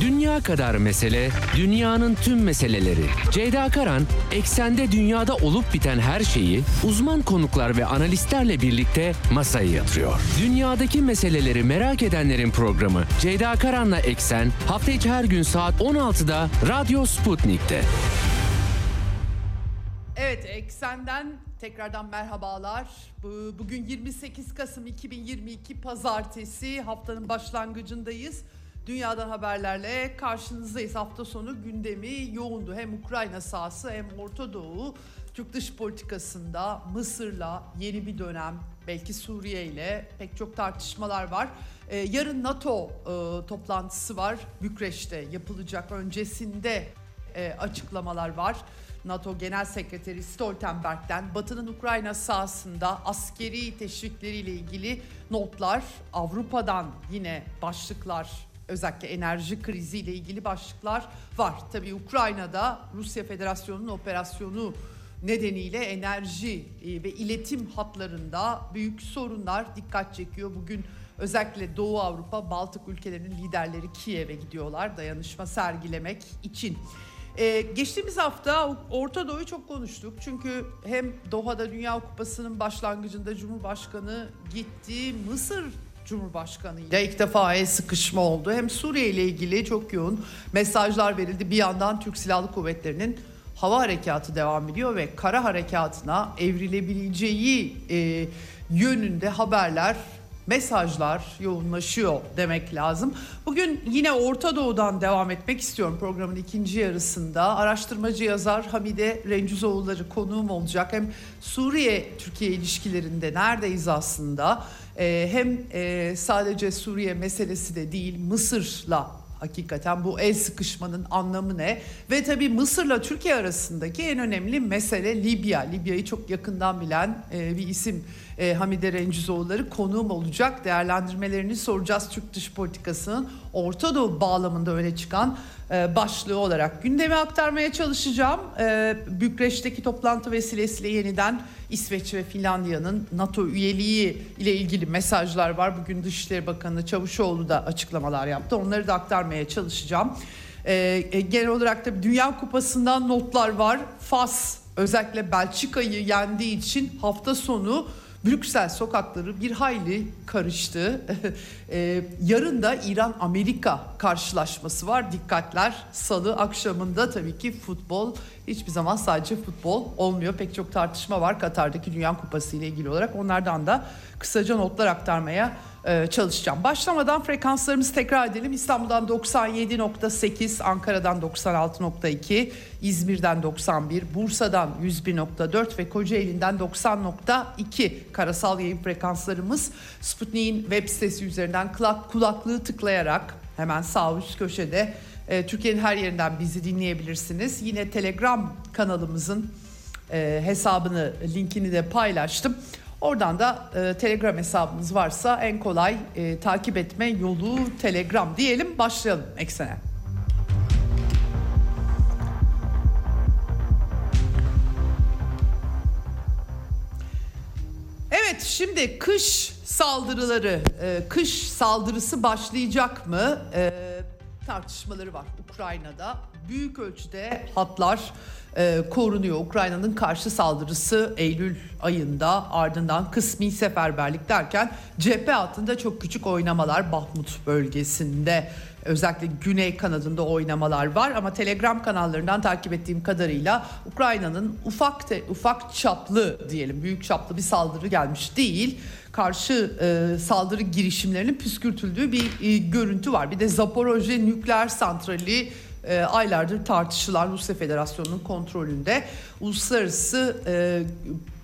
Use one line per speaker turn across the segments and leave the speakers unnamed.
Dünya kadar mesele, dünyanın tüm meseleleri. Ceyda Karan, eksende dünyada olup biten her şeyi uzman konuklar ve analistlerle birlikte masaya yatırıyor. Dünyadaki meseleleri merak edenlerin programı Ceyda Karan'la Eksen hafta içi her gün saat 16'da Radyo Sputnik'te.
Evet Eksen'den tekrardan merhabalar. Bu- Bugün 28 Kasım 2022 Pazartesi haftanın başlangıcındayız. Dünyadan haberlerle karşınızdayız. Hafta sonu gündemi yoğundu. Hem Ukrayna sahası hem Orta Doğu. Türk dış politikasında Mısır'la yeni bir dönem, belki Suriye ile pek çok tartışmalar var. Ee, yarın NATO e, toplantısı var. Bükreş'te yapılacak. Öncesinde e, açıklamalar var. NATO Genel Sekreteri Stoltenberg'den Batı'nın Ukrayna sahasında askeri teşvikleriyle ilgili notlar, Avrupa'dan yine başlıklar, özellikle enerji kriziyle ilgili başlıklar var. Tabii Ukrayna'da Rusya Federasyonu'nun operasyonu nedeniyle enerji e, ve iletim hatlarında büyük sorunlar dikkat çekiyor. Bugün özellikle Doğu Avrupa, Baltık ülkelerinin liderleri Kiev'e gidiyorlar dayanışma sergilemek için. Ee, geçtiğimiz hafta Orta Doğu'yu çok konuştuk. Çünkü hem Doha'da Dünya Kupası'nın başlangıcında Cumhurbaşkanı gitti. Mısır Cumhurbaşkanı ile ilk defa el sıkışma oldu. Hem Suriye ile ilgili çok yoğun mesajlar verildi. Bir yandan Türk Silahlı Kuvvetleri'nin hava harekatı devam ediyor ve kara harekatına evrilebileceği e, yönünde haberler mesajlar yoğunlaşıyor demek lazım. Bugün yine Orta Doğu'dan devam etmek istiyorum programın ikinci yarısında. Araştırmacı yazar Hamide Rencüzoğulları konuğum olacak. Hem Suriye-Türkiye ilişkilerinde neredeyiz aslında? Ee, hem e, sadece Suriye meselesi de değil Mısır'la hakikaten bu el sıkışmanın anlamı ne? Ve tabii Mısır'la Türkiye arasındaki en önemli mesele Libya. Libya'yı çok yakından bilen e, bir isim e, Hamide Rencüzoğulları konuğum olacak. Değerlendirmelerini soracağız Türk dış politikasının Orta Doğu bağlamında öne çıkan e, başlığı olarak. Gündemi aktarmaya çalışacağım. E, Bükreş'teki toplantı vesilesiyle yeniden İsveç ve Finlandiya'nın NATO üyeliği ile ilgili mesajlar var. Bugün Dışişleri Bakanı Çavuşoğlu da açıklamalar yaptı. Onları da aktarmaya çalışacağım. Ee, e, genel olarak da Dünya Kupası'ndan notlar var. Fas özellikle Belçika'yı yendiği için hafta sonu Brüksel sokakları bir hayli karıştı. Ee, yarın da İran-Amerika karşılaşması var. Dikkatler salı akşamında tabii ki futbol hiçbir zaman sadece futbol olmuyor. Pek çok tartışma var Katar'daki Dünya Kupası ile ilgili olarak. Onlardan da kısaca notlar aktarmaya e, çalışacağım. Başlamadan frekanslarımızı tekrar edelim. İstanbul'dan 97.8, Ankara'dan 96.2, İzmir'den 91, Bursa'dan 101.4 ve Kocaeli'nden 90.2 karasal yayın frekanslarımız. Sputnik'in web sitesi üzerinden kulak, kulaklığı tıklayarak hemen sağ üst köşede e, Türkiye'nin her yerinden bizi dinleyebilirsiniz. Yine Telegram kanalımızın e, hesabını, linkini de paylaştım. Oradan da e, Telegram hesabınız varsa en kolay e, takip etme yolu Telegram diyelim. Başlayalım eksene. Evet şimdi kış saldırıları, e, kış saldırısı başlayacak mı? E, tartışmaları var Ukrayna'da. Büyük ölçüde hatlar e, korunuyor. Ukrayna'nın karşı saldırısı Eylül ayında ardından kısmi seferberlik derken cephe altında çok küçük oynamalar Bahmut bölgesinde özellikle güney kanadında oynamalar var ama Telegram kanallarından takip ettiğim kadarıyla Ukrayna'nın ufak te, ufak çaplı diyelim büyük çaplı bir saldırı gelmiş değil karşı e, saldırı girişimlerinin püskürtüldüğü bir e, görüntü var. Bir de Zaporojye nükleer santrali e, aylardır tartışılan Rusya Federasyonu'nun kontrolünde uluslararası e,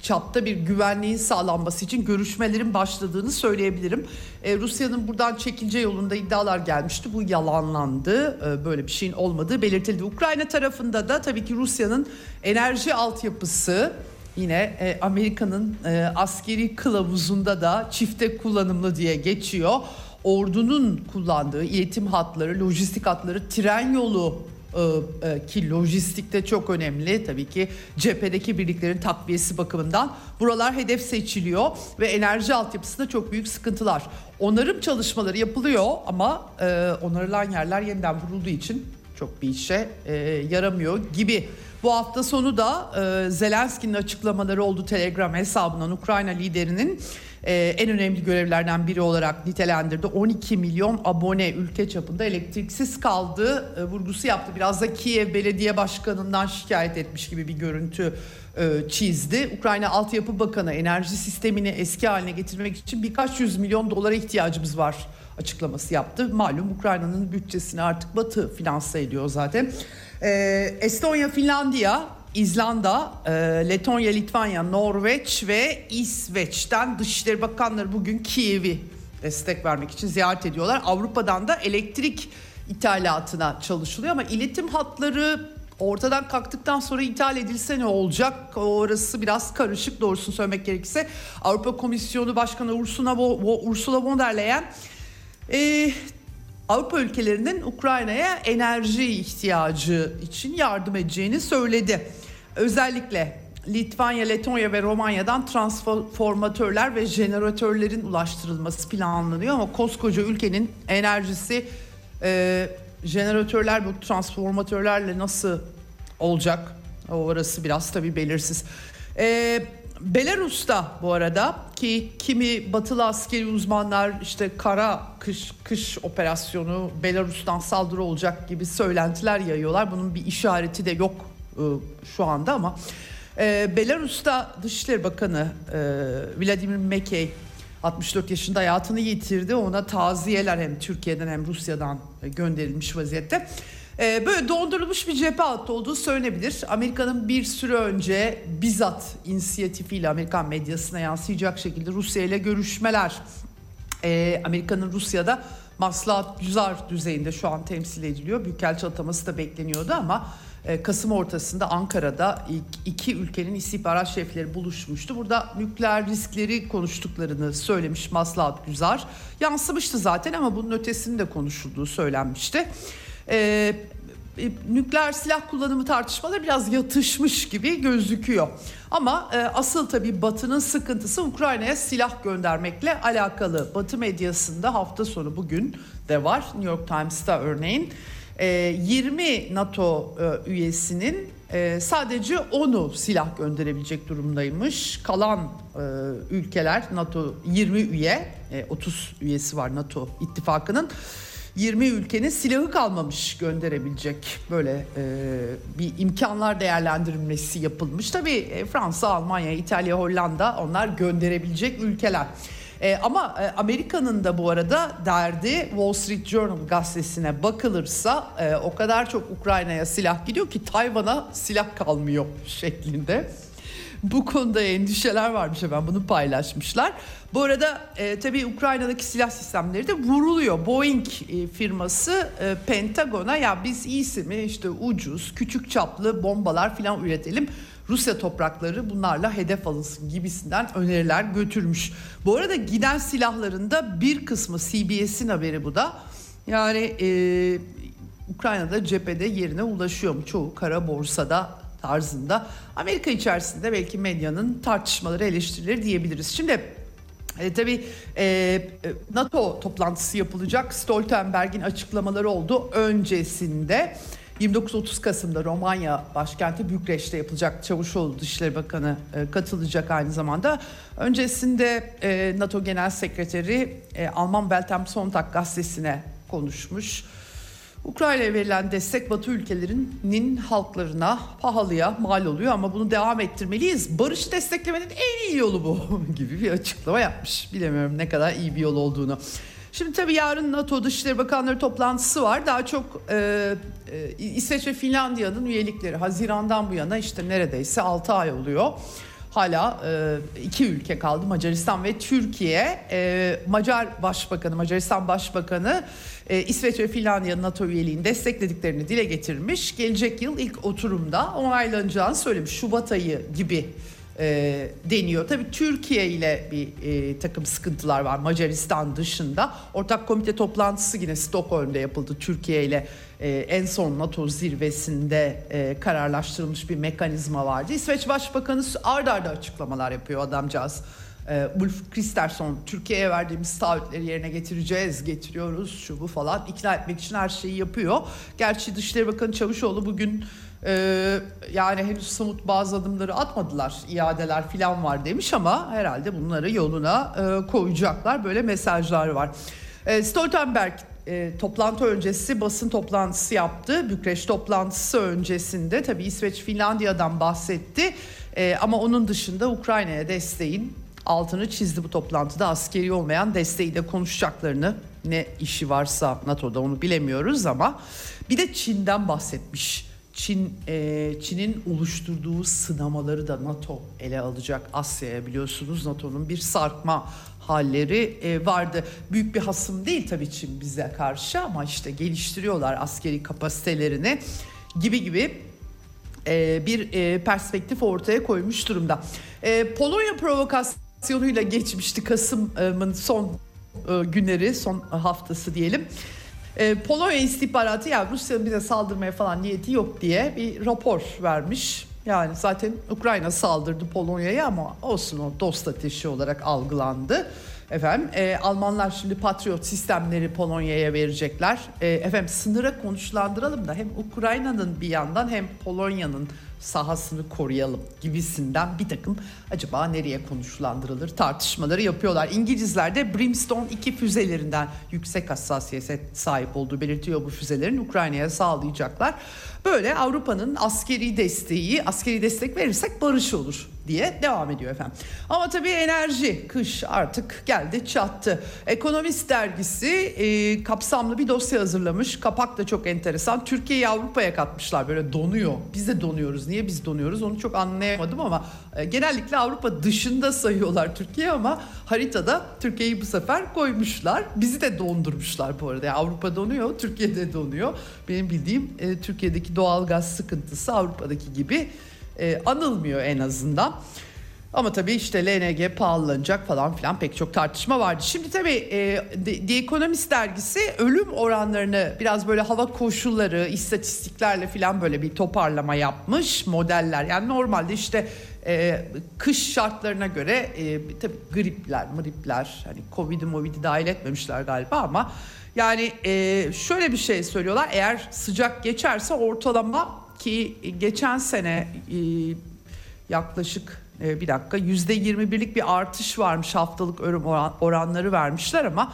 çapta bir güvenliğin sağlanması için görüşmelerin başladığını söyleyebilirim. E, Rusya'nın buradan çekilce yolunda iddialar gelmişti. Bu yalanlandı. E, böyle bir şeyin olmadığı belirtildi. Ukrayna tarafında da tabii ki Rusya'nın enerji altyapısı yine e, Amerika'nın e, askeri kılavuzunda da çifte kullanımlı diye geçiyor. Ordunun kullandığı iletim hatları, lojistik hatları, tren yolu e, e, ki lojistikte çok önemli tabii ki cephedeki birliklerin takviyesi bakımından buralar hedef seçiliyor ve enerji altyapısında çok büyük sıkıntılar. Onarım çalışmaları yapılıyor ama e, onarılan yerler yeniden vurulduğu için çok bir işe yaramıyor gibi. Bu hafta sonu da e, Zelenski'nin açıklamaları oldu Telegram hesabından Ukrayna liderinin e, en önemli görevlerden biri olarak nitelendirdi. 12 milyon abone ülke çapında elektriksiz kaldı e, vurgusu yaptı. Biraz da Kiev Belediye Başkanı'ndan şikayet etmiş gibi bir görüntü e, çizdi. Ukrayna Altyapı Bakanı enerji sistemini eski haline getirmek için birkaç yüz milyon dolara ihtiyacımız var açıklaması yaptı. Malum Ukrayna'nın bütçesini artık Batı finanse ediyor zaten. E, Estonya, Finlandiya İzlanda, e, Letonya, Litvanya, Norveç ve İsveç'ten Dışişleri Bakanları bugün Kiev'i destek vermek için ziyaret ediyorlar. Avrupa'dan da elektrik ithalatına çalışılıyor ama iletim hatları ortadan kalktıktan sonra ithal edilse ne olacak? Orası biraz karışık doğrusunu söylemek gerekirse. Avrupa Komisyonu Başkanı Ursula, Ursula von der Leyen e, Avrupa ülkelerinin Ukrayna'ya enerji ihtiyacı için yardım edeceğini söyledi. Özellikle Litvanya, Letonya ve Romanya'dan transformatörler ve jeneratörlerin ulaştırılması planlanıyor ama koskoca ülkenin enerjisi e, jeneratörler bu transformatörlerle nasıl olacak? Orası biraz tabii belirsiz. E, Belarus'ta bu arada ki kimi batılı askeri uzmanlar işte kara kış kış operasyonu Belarus'tan saldırı olacak gibi söylentiler yayıyorlar. Bunun bir işareti de yok e, şu anda ama e, Belarus'ta Dışişleri Bakanı e, Vladimir Mekey 64 yaşında hayatını yitirdi. Ona taziyeler hem Türkiye'den hem Rusya'dan gönderilmiş vaziyette. Ee, böyle dondurulmuş bir cephe hattı olduğu söylenebilir. Amerika'nın bir süre önce bizzat inisiyatifiyle Amerikan medyasına yansıyacak şekilde Rusya ile görüşmeler. Ee, Amerika'nın Rusya'da maslahat güzar düzeyinde şu an temsil ediliyor. Büyükelçi ataması da bekleniyordu ama e, Kasım ortasında Ankara'da iki ülkenin istihbarat şefleri buluşmuştu. Burada nükleer riskleri konuştuklarını söylemiş Maslahat Güzar. Yansımıştı zaten ama bunun ötesinde konuşulduğu söylenmişti. Ee, e, nükleer silah kullanımı tartışmaları biraz yatışmış gibi gözüküyor. Ama e, asıl tabii Batı'nın sıkıntısı Ukrayna'ya silah göndermekle alakalı. Batı medyasında hafta sonu bugün de var. New York Times'ta örneğin e, 20 NATO e, üyesinin e, sadece 10'u silah gönderebilecek durumdaymış. Kalan e, ülkeler NATO 20 üye, e, 30 üyesi var NATO ittifakının. 20 ülkenin silahı kalmamış gönderebilecek böyle e, bir imkanlar değerlendirilmesi yapılmış. Tabii e, Fransa, Almanya, İtalya, Hollanda onlar gönderebilecek ülkeler. E, ama e, Amerika'nın da bu arada derdi Wall Street Journal gazetesine bakılırsa e, o kadar çok Ukrayna'ya silah gidiyor ki Tayvan'a silah kalmıyor şeklinde. Bu konuda endişeler varmış efendim bunu paylaşmışlar. Bu arada e, tabii Ukrayna'daki silah sistemleri de vuruluyor. Boeing e, firması e, Pentagon'a ya biz iyisi mi işte ucuz küçük çaplı bombalar falan üretelim. Rusya toprakları bunlarla hedef alınsın gibisinden öneriler götürmüş. Bu arada giden silahların da bir kısmı CBS'in haberi bu da. Yani e, Ukrayna'da cephede yerine ulaşıyor mu? Çoğu kara borsada tarzında. Amerika içerisinde belki medyanın tartışmaları, eleştirileri diyebiliriz. Şimdi e, tabii e, NATO toplantısı yapılacak. Stoltenberg'in açıklamaları oldu öncesinde. 29-30 Kasım'da Romanya başkenti Bükreş'te yapılacak Çavuşoğlu Dışişleri Bakanı e, katılacak aynı zamanda. Öncesinde e, NATO Genel Sekreteri e, Alman Welt am Sonntag gazetesine konuşmuş. Ukrayna'ya verilen destek Batı ülkelerinin halklarına pahalıya mal oluyor ama bunu devam ettirmeliyiz. Barış desteklemenin en iyi yolu bu gibi bir açıklama yapmış. Bilemiyorum ne kadar iyi bir yol olduğunu. Şimdi tabii yarın NATO Dışişleri Bakanları toplantısı var. Daha çok e, e, İsveç ve Finlandiya'nın üyelikleri Haziran'dan bu yana işte neredeyse 6 ay oluyor. Hala e, iki ülke kaldı Macaristan ve Türkiye. E, Macar Başbakanı, Macaristan Başbakanı e, İsveç ve Finlandiya'nın NATO üyeliğini desteklediklerini dile getirmiş. Gelecek yıl ilk oturumda onaylanacağını söylemiş. Şubat ayı gibi e, deniyor. Tabii Türkiye ile bir e, takım sıkıntılar var Macaristan dışında. Ortak komite toplantısı yine Stockholm'da yapıldı Türkiye ile e, en son NATO zirvesinde e, kararlaştırılmış bir mekanizma vardı. İsveç Başbakanı ard arda açıklamalar yapıyor adamcağız. E, Ulf Kristersson Türkiye'ye verdiğimiz taahhütleri yerine getireceğiz, getiriyoruz şu bu falan ikna etmek için her şeyi yapıyor. Gerçi Dışişleri Bakanı Çavuşoğlu bugün yani henüz somut bazı adımları atmadılar. iadeler falan var demiş ama herhalde bunları yoluna koyacaklar. Böyle mesajlar var. Stoltenberg e, toplantı öncesi basın toplantısı yaptı. Bükreş toplantısı öncesinde tabii İsveç Finlandiya'dan bahsetti. E, ama onun dışında Ukrayna'ya desteğin altını çizdi bu toplantıda askeri olmayan desteğiyle konuşacaklarını ne işi varsa NATO'da onu bilemiyoruz ama bir de Çin'den bahsetmiş. Çin e, Çin'in oluşturduğu sınamaları da NATO ele alacak Asya'ya biliyorsunuz NATO'nun bir sarkma halleri e, vardı. Büyük bir hasım değil tabii Çin bize karşı ama işte geliştiriyorlar askeri kapasitelerini gibi gibi e, bir e, perspektif ortaya koymuş durumda. Polonya provokasyonuyla geçmişti Kasım'ın son günleri, son haftası diyelim. Polonya istihbaratı ya Rusya'nın bize saldırmaya falan niyeti yok diye bir rapor vermiş. Yani zaten Ukrayna saldırdı Polonya'ya ama olsun o dost ateşi olarak algılandı. Efendim e, Almanlar şimdi Patriot sistemleri Polonya'ya verecekler. E, efendim sınıra konuşlandıralım da hem Ukrayna'nın bir yandan hem Polonya'nın sahasını koruyalım gibisinden bir takım acaba nereye konuşlandırılır tartışmaları yapıyorlar. İngilizler de Brimstone 2 füzelerinden yüksek hassasiyete sahip olduğu belirtiyor bu füzelerin Ukrayna'ya sağlayacaklar. Böyle Avrupa'nın askeri desteği, askeri destek verirsek barış olur diye devam ediyor efendim. Ama tabii enerji kış artık geldi çattı. Ekonomist dergisi e, kapsamlı bir dosya hazırlamış. Kapak da çok enteresan. Türkiye'yi Avrupa'ya katmışlar böyle donuyor. Biz de donuyoruz. Niye biz donuyoruz onu çok anlayamadım ama e, genellikle Avrupa dışında sayıyorlar Türkiye ama haritada Türkiye'yi bu sefer koymuşlar. Bizi de dondurmuşlar bu arada. Yani Avrupa donuyor, Türkiye de donuyor. Benim bildiğim e, Türkiye'deki doğalgaz sıkıntısı Avrupa'daki gibi e, anılmıyor en azından. Ama tabii işte LNG pahalanacak falan filan pek çok tartışma vardı. Şimdi tabii e, The Economist dergisi ölüm oranlarını biraz böyle hava koşulları, istatistiklerle filan böyle bir toparlama yapmış modeller. Yani normalde işte e, kış şartlarına göre e, tabii gripler, mripler hani Covid'i Movid'i dahil etmemişler galiba ama yani e, şöyle bir şey söylüyorlar. Eğer sıcak geçerse ortalama ki geçen sene e, yaklaşık e, bir dakika yüzde yirmi birlik bir artış varmış haftalık ölüm oran, oranları vermişler ama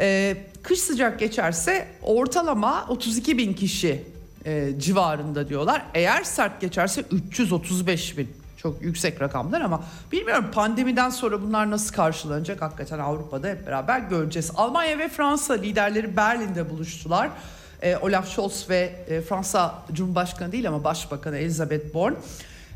e, kış sıcak geçerse ortalama 32 bin kişi e, civarında diyorlar. Eğer sert geçerse 335 bin çok yüksek rakamlar ama bilmiyorum pandemiden sonra bunlar nasıl karşılanacak hakikaten Avrupa'da hep beraber göreceğiz. Almanya ve Fransa liderleri Berlin'de buluştular. E, Olaf Scholz ve e, Fransa Cumhurbaşkanı değil ama Başbakanı Elizabeth Born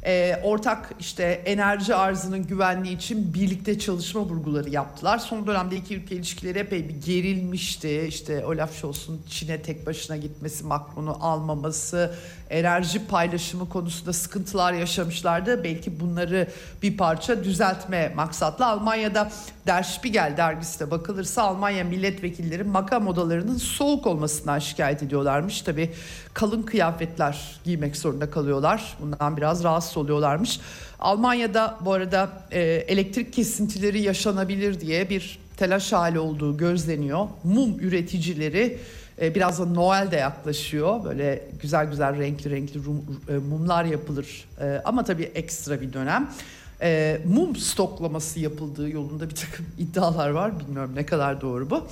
e, ortak işte enerji arzının güvenliği için birlikte çalışma vurguları yaptılar. Son dönemde iki ülke ilişkileri epey bir gerilmişti. İşte Olaf Scholz'un Çin'e tek başına gitmesi, Macron'u almaması, enerji paylaşımı konusunda sıkıntılar yaşamışlardı. Belki bunları bir parça düzeltme maksatlı Almanya'da Der Spiegel dergisine bakılırsa Almanya milletvekilleri makam odalarının soğuk olmasından şikayet ediyorlarmış. Tabii kalın kıyafetler giymek zorunda kalıyorlar. Bundan biraz rahatsız oluyorlarmış. Almanya'da bu arada e, elektrik kesintileri yaşanabilir diye bir telaş hali olduğu gözleniyor. Mum üreticileri e, biraz da Noel de yaklaşıyor. Böyle güzel güzel renkli renkli rum, e, mumlar yapılır. E, ama tabii ekstra bir dönem. E, mum stoklaması yapıldığı yolunda bir takım iddialar var. Bilmiyorum ne kadar doğru bu.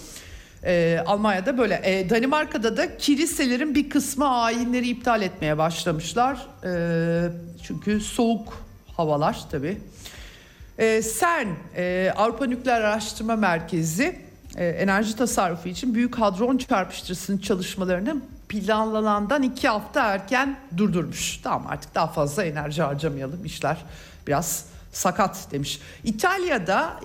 E, Almanya'da böyle. E, Danimarka'da da kiliselerin bir kısmı ayinleri iptal etmeye başlamışlar. E, çünkü soğuk havalar tabii. E, CERN, e, Avrupa Nükleer Araştırma Merkezi e, enerji tasarrufu için büyük hadron çarpıştırısının çalışmalarını planlanandan iki hafta erken durdurmuş. Tamam artık daha fazla enerji harcamayalım işler biraz sakat demiş. İtalya'da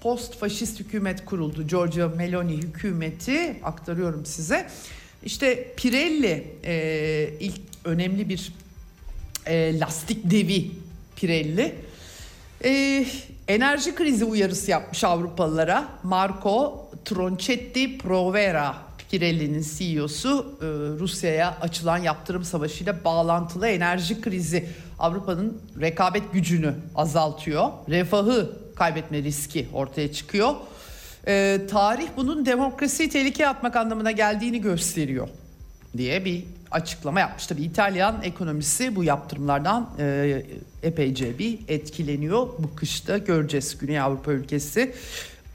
post faşist hükümet kuruldu. Giorgio Meloni hükümeti aktarıyorum size. İşte Pirelli e, ilk önemli bir e, lastik devi Pirelli Ee, enerji krizi uyarısı yapmış Avrupalılara. Marco Tronchetti Provera Pirelli'nin CEO'su e, Rusya'ya açılan yaptırım savaşıyla bağlantılı enerji krizi Avrupa'nın rekabet gücünü azaltıyor. Refahı kaybetme riski ortaya çıkıyor. E, tarih bunun demokrasiyi tehlikeye atmak anlamına geldiğini gösteriyor diye bir açıklama yapmış. Tabii İtalyan ekonomisi bu yaptırımlardan e, epeyce bir etkileniyor. Bu kışta göreceğiz Güney Avrupa ülkesi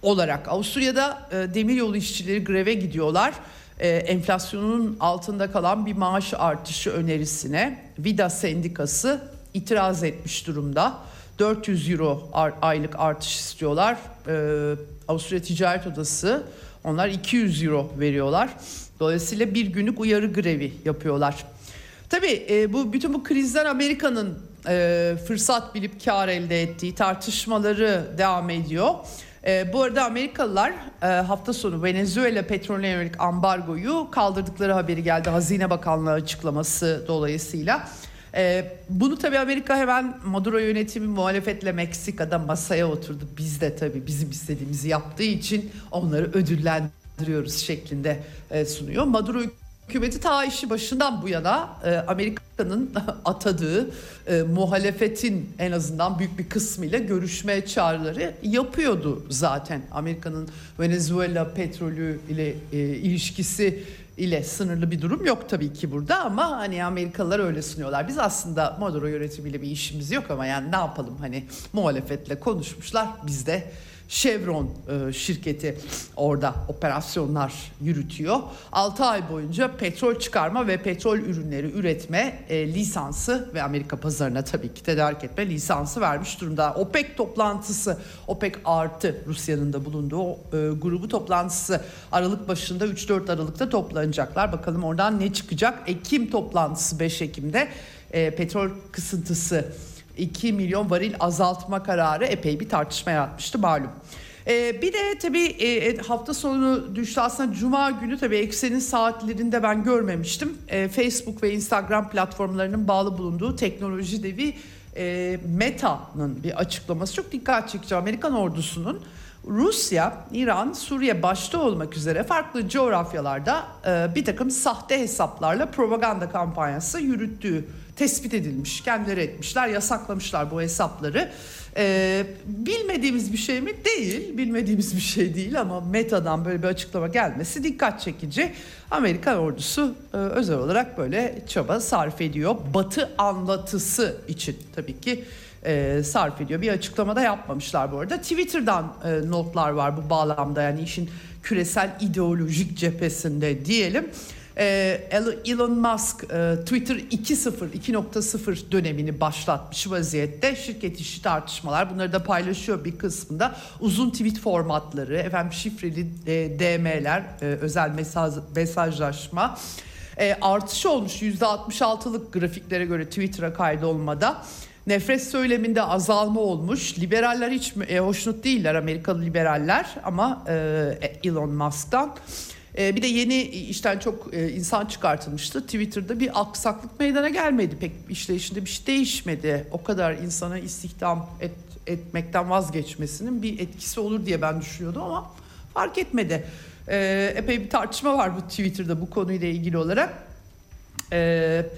olarak. Avusturya'da e, demiryolu işçileri greve gidiyorlar. E, enflasyonun altında kalan bir maaş artışı önerisine Vida Sendikası itiraz etmiş durumda. 400 euro aylık artış istiyorlar. E, Avusturya Ticaret Odası onlar 200 euro veriyorlar. Dolayısıyla bir günlük uyarı grevi yapıyorlar. Tabii e, bu bütün bu krizler Amerika'nın e, fırsat bilip kar elde ettiği tartışmaları devam ediyor. E, bu arada Amerikalılar e, hafta sonu Venezuela petrolüne yönelik ambargoyu kaldırdıkları haberi geldi. Hazine Bakanlığı açıklaması dolayısıyla. E, bunu tabii Amerika hemen Maduro yönetimi muhalefetle Meksika'da masaya oturdu. Biz de tabii bizim istediğimizi yaptığı için onları ödüllendiriyoruz şeklinde e, sunuyor. Maduro hükümeti ta işi başından bu yana e, Amerika'nın atadığı e, muhalefetin en azından büyük bir kısmıyla görüşme çağrıları yapıyordu zaten. Amerika'nın Venezuela petrolü ile e, ilişkisi ile sınırlı bir durum yok tabii ki burada ama hani Amerikalılar öyle sunuyorlar. Biz aslında Maduro yönetimiyle bir işimiz yok ama yani ne yapalım hani muhalefetle konuşmuşlar biz de Chevron e, şirketi orada operasyonlar yürütüyor. 6 ay boyunca petrol çıkarma ve petrol ürünleri üretme e, lisansı ve Amerika pazarına tabii ki tedarik etme lisansı vermiş durumda. OPEC toplantısı, OPEC artı Rusya'nın da bulunduğu e, grubu toplantısı Aralık başında 3-4 Aralık'ta toplanacaklar. Bakalım oradan ne çıkacak? Ekim toplantısı 5 Ekim'de petrol kısıntısı 2 milyon varil azaltma kararı epey bir tartışma yaratmıştı malum. Ee, bir de tabii e, e, hafta sonu düştü aslında cuma günü tabii eksenin saatlerinde ben görmemiştim. E, Facebook ve Instagram platformlarının bağlı bulunduğu teknoloji devi e, Meta'nın bir açıklaması çok dikkat çekici. Amerikan ordusunun Rusya, İran, Suriye başta olmak üzere farklı coğrafyalarda e, bir takım sahte hesaplarla propaganda kampanyası yürüttüğü tespit edilmiş. Kendileri etmişler, yasaklamışlar bu hesapları. Ee, bilmediğimiz bir şey mi? Değil. Bilmediğimiz bir şey değil ama Meta'dan böyle bir açıklama gelmesi dikkat çekici. Amerikan ordusu e, özel olarak böyle çaba sarf ediyor. Batı anlatısı için tabii ki e, sarf ediyor. Bir açıklamada yapmamışlar bu arada. Twitter'dan e, notlar var bu bağlamda yani işin küresel ideolojik cephesinde diyelim. Ee, Elon Musk e, Twitter 2.0 2.0 dönemini başlatmış vaziyette. Şirket işi tartışmalar bunları da paylaşıyor bir kısmında. Uzun tweet formatları, efendim şifreli e, DM'ler, e, özel mesaj mesajlaşma e, artış olmuş %66'lık grafiklere göre Twitter'a kaydolmada. Nefret söyleminde azalma olmuş. Liberaller hiç e, hoşnut değiller Amerikalı liberaller ama e, Elon Musk'tan. E, bir de yeni işten çok e, insan çıkartılmıştı. Twitter'da bir aksaklık meydana gelmedi. Pek işleyişinde bir şey değişmedi. O kadar insana istihdam et, etmekten vazgeçmesinin bir etkisi olur diye ben düşünüyordum ama fark etmedi. E, epey bir tartışma var bu Twitter'da bu konuyla ilgili olarak. Evet.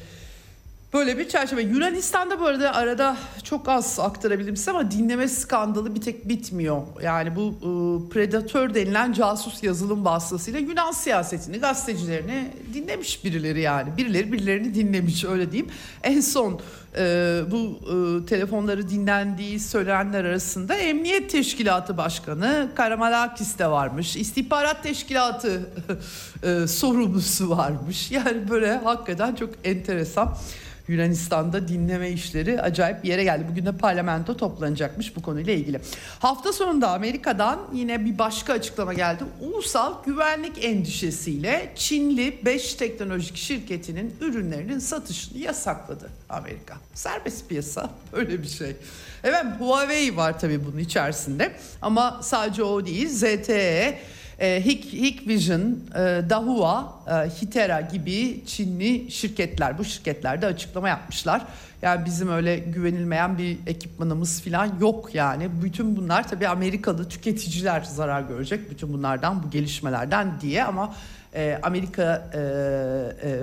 Böyle bir çerçeve. Yunanistan'da bu arada arada çok az aktarabilirim size ama dinleme skandalı bir tek bitmiyor. Yani bu e, predatör denilen casus yazılım vasıtasıyla Yunan siyasetini, gazetecilerini dinlemiş birileri yani. Birileri birilerini dinlemiş öyle diyeyim. En son e, bu e, telefonları dinlendiği söylenenler arasında Emniyet Teşkilatı Başkanı Karamalakis de varmış. İstihbarat Teşkilatı e, sorumlusu varmış. Yani böyle hakikaten çok enteresan. Yunanistan'da dinleme işleri acayip bir yere geldi. Bugün de parlamento toplanacakmış bu konuyla ilgili. Hafta sonunda Amerika'dan yine bir başka açıklama geldi. Ulusal güvenlik endişesiyle Çinli 5 teknolojik şirketinin ürünlerinin satışını yasakladı Amerika. Serbest piyasa öyle bir şey. Evet Huawei var tabii bunun içerisinde ama sadece o değil ZTE E, Hik, Hikvision, e, Dahua, e, Hitera gibi Çinli şirketler bu şirketlerde açıklama yapmışlar. Yani bizim öyle güvenilmeyen bir ekipmanımız falan yok yani. Bütün bunlar tabii Amerikalı tüketiciler zarar görecek bütün bunlardan bu gelişmelerden diye ama e, Amerika e, e,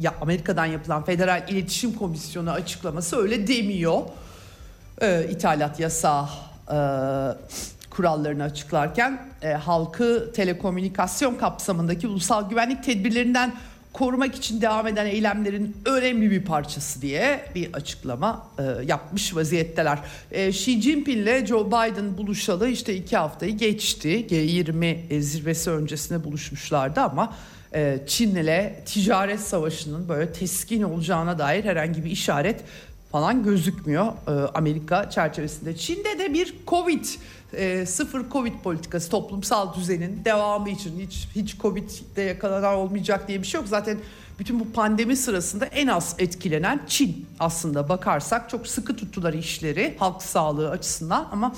ya Amerika'dan yapılan Federal İletişim Komisyonu açıklaması öyle demiyor. E, ithalat yasağı kurallarını açıklarken halkı telekomünikasyon kapsamındaki ulusal güvenlik tedbirlerinden korumak için devam eden eylemlerin önemli bir parçası diye bir açıklama e, yapmış vaziyetteler. E, Xi Jinping ile Joe Biden buluşalı işte iki haftayı geçti. G20 zirvesi öncesinde buluşmuşlardı ama e, Çin ile ticaret savaşının böyle teskin olacağına dair herhangi bir işaret falan gözükmüyor e, Amerika çerçevesinde. Çin'de de bir Covid e, sıfır Covid politikası toplumsal düzenin devamı için hiç hiç Covid'de yakalanan olmayacak diye bir şey yok. Zaten bütün bu pandemi sırasında en az etkilenen Çin aslında bakarsak çok sıkı tuttular işleri halk sağlığı açısından ama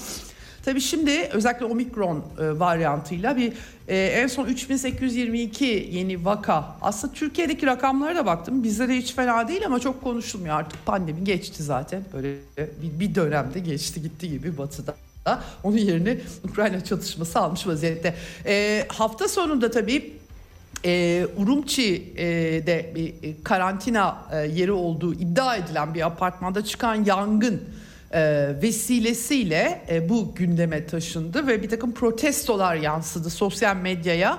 Tabii şimdi özellikle omikron e, varyantıyla bir e, en son 3822 yeni vaka. Aslında Türkiye'deki rakamlara da baktım. Bizde de hiç fena değil ama çok konuşulmuyor artık. Pandemi geçti zaten. Böyle bir, bir dönemde geçti gitti gibi batıda. Onun yerine Ukrayna çatışması almış vaziyette. E, hafta sonunda tabii e, Urumçi'de bir karantina e, yeri olduğu iddia edilen bir apartmanda çıkan yangın e, vesilesiyle e, bu gündeme taşındı ve bir takım protestolar yansıdı sosyal medyaya.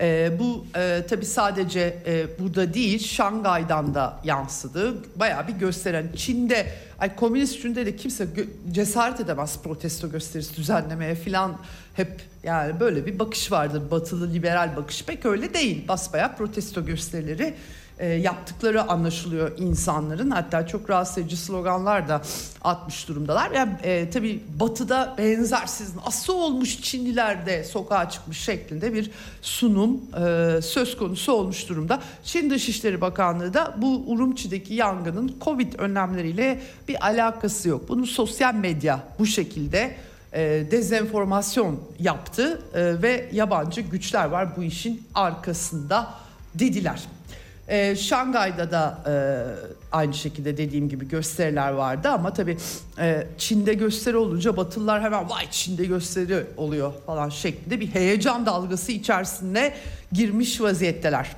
E, bu e, tabii sadece e, burada değil Şangay'dan da yansıdı. Bayağı bir gösteren Çin'de ay komünist Çin'de de kimse cesaret edemez protesto gösterisi düzenlemeye filan. Hep yani böyle bir bakış vardır. Batılı liberal bakış pek öyle değil. Basbayağı protesto gösterileri e, yaptıkları anlaşılıyor insanların. Hatta çok rahatsız edici sloganlar da atmış durumdalar. Yani e, tabii batıda benzersiz nasıl olmuş Çinliler de sokağa çıkmış şeklinde bir sunum e, söz konusu olmuş durumda. Çin Dışişleri Bakanlığı da bu Urumçi'deki yangının Covid önlemleriyle bir alakası yok. Bunu sosyal medya bu şekilde e, dezenformasyon yaptı e, ve yabancı güçler var bu işin arkasında dediler. E, Şangay'da da e, aynı şekilde dediğim gibi gösteriler vardı ama tabii e, Çin'de gösteri olunca Batılılar hemen vay Çin'de gösteri oluyor falan şeklinde bir heyecan dalgası içerisinde girmiş vaziyetteler.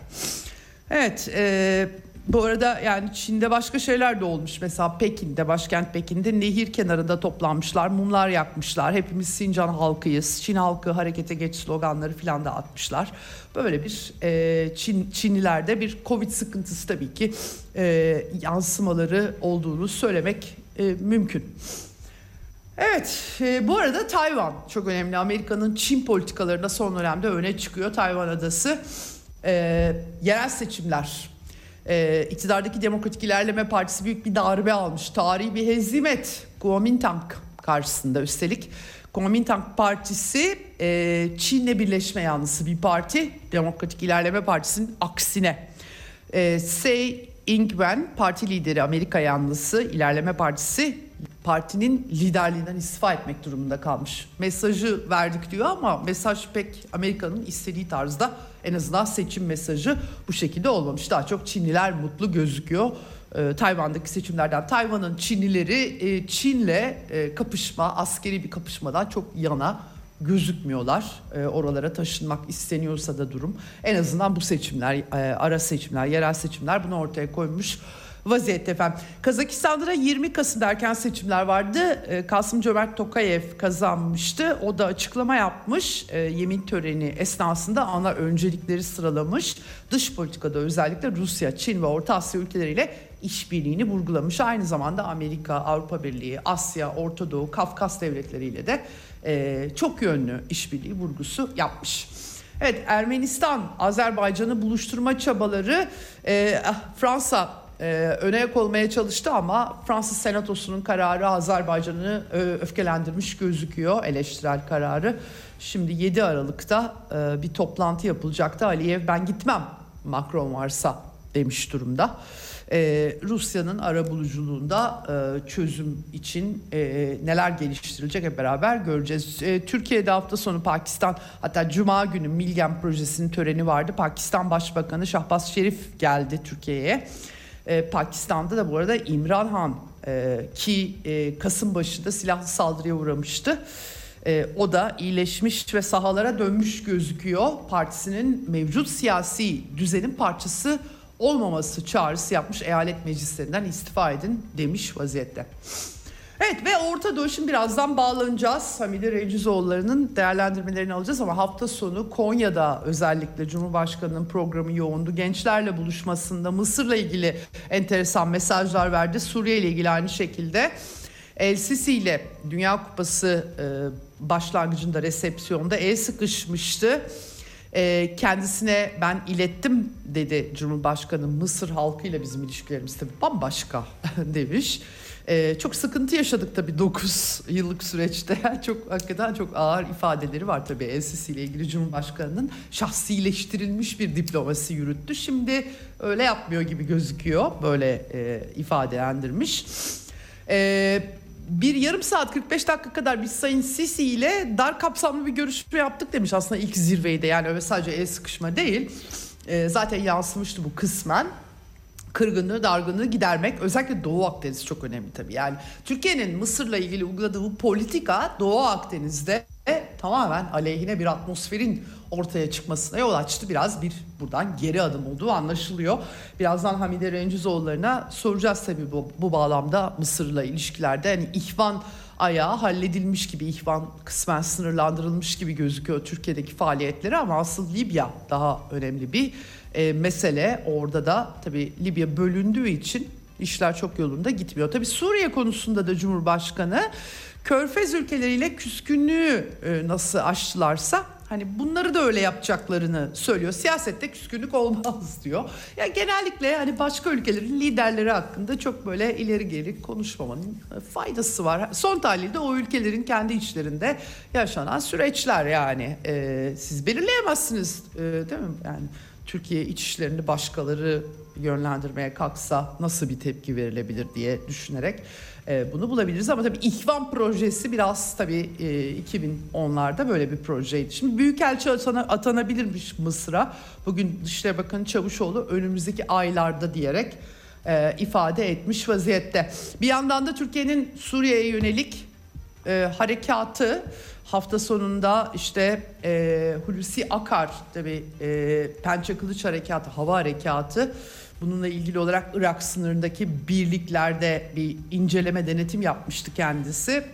Evet e, bu arada yani Çin'de başka şeyler de olmuş. Mesela Pekin'de, başkent Pekin'de nehir kenarında toplanmışlar, mumlar yakmışlar. Hepimiz Sincan halkıyız, Çin halkı harekete geç sloganları falan da atmışlar. Böyle bir e, Çin Çinlilerde bir Covid sıkıntısı tabii ki e, yansımaları olduğunu söylemek e, mümkün. Evet, e, bu arada Tayvan çok önemli. Amerika'nın Çin politikalarında son dönemde öne çıkıyor. Tayvan adası e, yerel seçimler e, iktidardaki Demokratik İlerleme Partisi büyük bir darbe almış. Tarihi bir hezimet Kuomintang karşısında üstelik. Kuomintang Partisi e, Çin'le birleşme yanlısı bir parti. Demokratik İlerleme Partisi'nin aksine. E, Tsai Ing-wen parti lideri Amerika yanlısı İlerleme Partisi partinin liderliğinden istifa etmek durumunda kalmış. Mesajı verdik diyor ama mesaj pek Amerika'nın istediği tarzda en azından seçim mesajı bu şekilde olmamış. Daha çok Çinliler mutlu gözüküyor. Ee, Tayvan'daki seçimlerden Tayvan'ın Çinlileri e, Çin'le e, kapışma, askeri bir kapışmadan çok yana gözükmüyorlar. E, oralara taşınmak isteniyorsa da durum. En azından bu seçimler, e, ara seçimler, yerel seçimler bunu ortaya koymuş vaziyette efendim. Kazakistan'da da 20 Kasım erken seçimler vardı. E, Kasım Cömert Tokayev kazanmıştı. O da açıklama yapmış. E, yemin töreni esnasında ana öncelikleri sıralamış. Dış politikada özellikle Rusya, Çin ve Orta Asya ülkeleriyle işbirliğini vurgulamış. Aynı zamanda Amerika, Avrupa Birliği, Asya, Orta Doğu, Kafkas devletleriyle de e, çok yönlü işbirliği vurgusu yapmış. Evet Ermenistan Azerbaycan'ı buluşturma çabaları e, Fransa e, öne yak olmaya çalıştı ama Fransız Senatosu'nun kararı Azerbaycan'ı e, öfkelendirmiş gözüküyor eleştirel kararı. Şimdi 7 Aralık'ta e, bir toplantı yapılacaktı. Aliyev ben gitmem Macron varsa demiş durumda. Ee, Rusya'nın arabuluculuğunda e, çözüm için e, neler geliştirilecek hep beraber göreceğiz. E, Türkiye'de hafta sonu Pakistan hatta Cuma günü Milgem projesinin töreni vardı. Pakistan Başbakanı Şahbaz Şerif geldi Türkiye'ye. E, Pakistan'da da bu arada İmran Han e, ki e, Kasım başında silahlı saldırıya uğramıştı. E, o da iyileşmiş ve sahalara dönmüş gözüküyor. Partisinin mevcut siyasi düzenin parçası olmaması çağrısı yapmış eyalet meclislerinden istifa edin demiş vaziyette. Evet ve Orta Doğu şimdi birazdan bağlanacağız. Hamide Rencizoğulları'nın değerlendirmelerini alacağız ama hafta sonu Konya'da özellikle Cumhurbaşkanı'nın programı yoğundu. Gençlerle buluşmasında Mısır'la ilgili enteresan mesajlar verdi. Suriye ile ilgili aynı şekilde. El Sisi ile Dünya Kupası e, başlangıcında resepsiyonda el sıkışmıştı. E, kendisine ben ilettim dedi Cumhurbaşkanı Mısır halkıyla bizim ilişkilerimiz tabii bambaşka demiş. Ee, çok sıkıntı yaşadık tabii 9 yıllık süreçte. çok hakikaten çok ağır ifadeleri var tabii El ile ilgili Cumhurbaşkanı'nın şahsileştirilmiş bir diplomasi yürüttü. Şimdi öyle yapmıyor gibi gözüküyor. Böyle e, ifadelendirmiş. Ee, bir yarım saat 45 dakika kadar biz Sayın Sisi ile dar kapsamlı bir görüşme yaptık demiş aslında ilk zirveyde yani öyle sadece el sıkışma değil. Ee, zaten yansımıştı bu kısmen kırgınlığı, dargınlığı gidermek özellikle Doğu Akdeniz çok önemli tabii. Yani Türkiye'nin Mısır'la ilgili uyguladığı bu politika Doğu Akdeniz'de tamamen aleyhine bir atmosferin ortaya çıkmasına yol açtı. Biraz bir buradan geri adım olduğu anlaşılıyor. Birazdan Hamide Rencizoğulları'na soracağız tabii bu, bu bağlamda Mısır'la ilişkilerde. Hani ihvan ayağı halledilmiş gibi, ihvan kısmen sınırlandırılmış gibi gözüküyor Türkiye'deki faaliyetleri ama asıl Libya daha önemli bir e, mesele. Orada da tabii Libya bölündüğü için işler çok yolunda gitmiyor. Tabii Suriye konusunda da Cumhurbaşkanı Körfez ülkeleriyle küskünlüğü e, nasıl aştılarsa Hani bunları da öyle yapacaklarını söylüyor. Siyasette küskünlük olmaz diyor. Ya yani genellikle hani başka ülkelerin liderleri hakkında çok böyle ileri geri konuşmamanın faydası var. Son tahlilde o ülkelerin kendi içlerinde yaşanan süreçler yani. Ee, siz belirleyemezsiniz e, değil mi? Yani Türkiye iç işlerini başkaları yönlendirmeye kalksa nasıl bir tepki verilebilir diye düşünerek e, bunu bulabiliriz. Ama tabii İhvan projesi biraz tabii e, 2010'larda böyle bir projeydi. Şimdi Büyükelçi atana, atanabilirmiş Mısır'a. Bugün Dışişleri Bakanı Çavuşoğlu önümüzdeki aylarda diyerek e, ifade etmiş vaziyette. Bir yandan da Türkiye'nin Suriye'ye yönelik e, harekatı hafta sonunda işte e, Hulusi Akar tabi e, Pençe Kılıç Harekatı, hava harekatı bununla ilgili olarak Irak sınırındaki birliklerde bir inceleme denetim yapmıştı kendisi.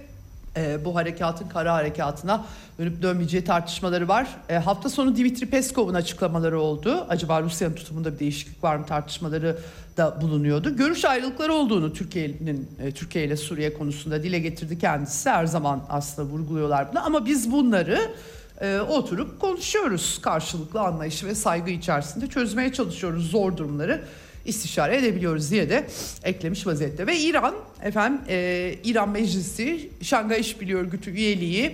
E, bu harekatın kara harekatına dönüp dönmeyeceği tartışmaları var. E, hafta sonu Dimitri Peskov'un açıklamaları oldu. Acaba Rusya'nın tutumunda bir değişiklik var mı tartışmaları da bulunuyordu. Görüş ayrılıkları olduğunu Türkiye'nin e, Türkiye ile Suriye konusunda dile getirdi kendisi. Her zaman aslında vurguluyorlar bunu ama biz bunları e, oturup konuşuyoruz. Karşılıklı anlayış ve saygı içerisinde çözmeye çalışıyoruz zor durumları istişare edebiliyoruz diye de eklemiş vaziyette. Ve İran efendim e, İran Meclisi Şangay İşbirliği Örgütü üyeliği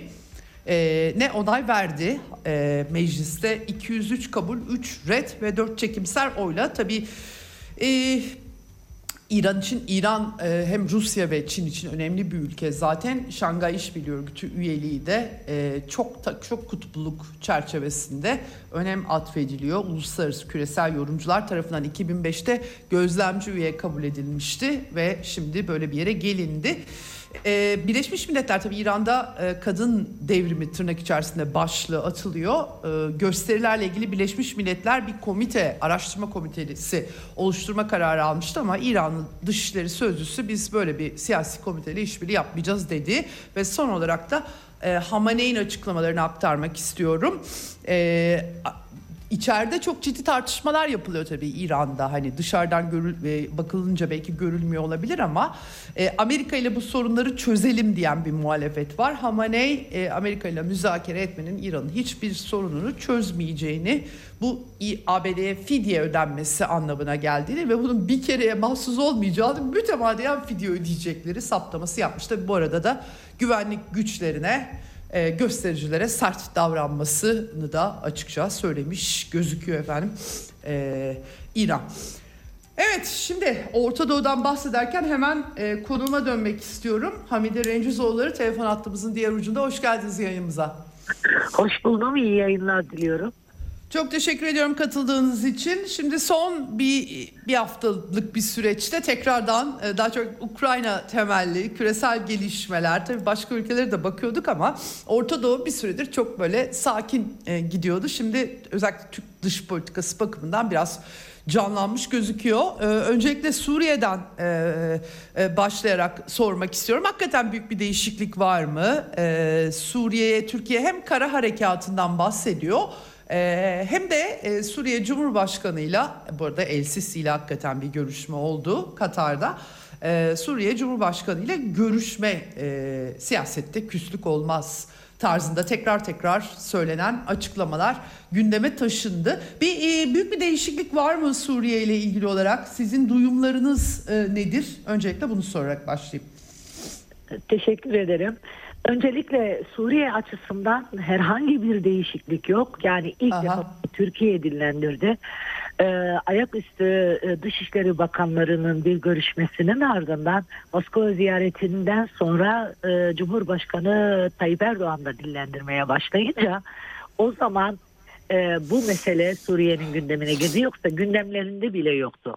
e, ne onay verdi e, mecliste 203 kabul 3 red ve 4 çekimser oyla tabi e, İran için İran e, hem Rusya ve Çin için önemli bir ülke zaten Şangay İşbirliği Örgütü üyeliği de e, çok çok kutupluluk çerçevesinde önem atfediliyor. Uluslararası küresel yorumcular tarafından 2005'te gözlemci üye kabul edilmişti ve şimdi böyle bir yere gelindi. Ee, Birleşmiş Milletler tabii İran'da e, kadın devrimi tırnak içerisinde başlığı atılıyor. Ee, gösterilerle ilgili Birleşmiş Milletler bir komite, araştırma komitesi oluşturma kararı almıştı ama İran'ın Dışişleri Sözcüsü biz böyle bir siyasi komiteyle işbirliği yapmayacağız dedi. Ve son olarak da e, Hamaney'in açıklamalarını aktarmak istiyorum. E, İçeride çok ciddi tartışmalar yapılıyor tabii İran'da. Hani dışarıdan görül e, bakılınca belki görülmüyor olabilir ama e, Amerika ile bu sorunları çözelim diyen bir muhalefet var. Hamaney e, Amerika ile müzakere etmenin İran'ın hiçbir sorununu çözmeyeceğini, bu ABD'ye fidye ödenmesi anlamına geldiğini ve bunun bir kereye mahsus olmayacağını mütemadiyen fidye ödeyecekleri saptaması yapmış. Tabii bu arada da güvenlik güçlerine e, göstericilere sert davranmasını da açıkça söylemiş gözüküyor efendim e, İran. Evet şimdi Orta Doğu'dan bahsederken hemen e, konuma dönmek istiyorum. Hamide Rencizoğulları telefon hattımızın diğer ucunda. Hoş geldiniz yayınımıza.
Hoş buldum. İyi yayınlar diliyorum.
Çok teşekkür ediyorum katıldığınız için. Şimdi son bir bir haftalık bir süreçte tekrardan e, daha çok Ukrayna temelli küresel gelişmeler tabii başka ülkelere de bakıyorduk ama Orta Doğu bir süredir çok böyle sakin e, gidiyordu. Şimdi özellikle Türk dış politikası bakımından biraz canlanmış gözüküyor. Ee, öncelikle Suriye'den e, e, başlayarak sormak istiyorum. Hakikaten büyük bir değişiklik var mı? Ee, Suriye'ye Türkiye hem kara harekatından bahsediyor ee, hem de e, Suriye Cumhurbaşkanı'yla bu arada El Sisi ile hakikaten bir görüşme oldu Katar'da. Ee, Suriye Cumhurbaşkanı ile görüşme e, siyasette küslük olmaz tarzında tekrar tekrar söylenen açıklamalar gündeme taşındı. Bir e, büyük bir değişiklik var mı Suriye ile ilgili olarak? Sizin duyumlarınız e, nedir? Öncelikle bunu sorarak başlayayım.
Teşekkür ederim. Öncelikle Suriye açısından herhangi bir değişiklik yok. Yani ilk
Aha.
defa Türkiye dillendirdi. Ee, ayaküstü e, Dışişleri Bakanlarının bir görüşmesinin ardından Moskova ziyaretinden sonra e, Cumhurbaşkanı Tayyip Erdoğan da dillendirmeye başlayınca o zaman e, bu mesele Suriye'nin gündemine girdi yoksa gündemlerinde bile yoktu.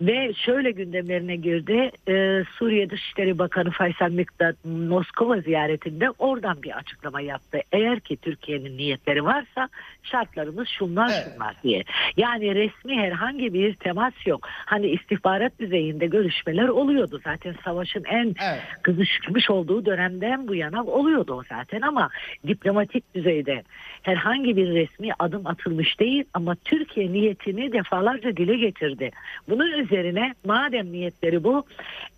Ve şöyle gündemlerine girdi e, Suriye Dışişleri Bakanı Faysal Mikdad Moskova ziyaretinde oradan bir açıklama yaptı. Eğer ki Türkiye'nin niyetleri varsa şartlarımız şunlar
Evet.
şunlar diye. Yani resmi herhangi bir temas yok. Hani istihbarat düzeyinde görüşmeler oluyordu zaten savaşın en
Evet.
kızışmış olduğu dönemden bu yana oluyordu o zaten ama diplomatik düzeyde herhangi bir resmi adım atılmış değil ama Türkiye niyetini defalarca dile getirdi. Bunun üzerine madem niyetleri bu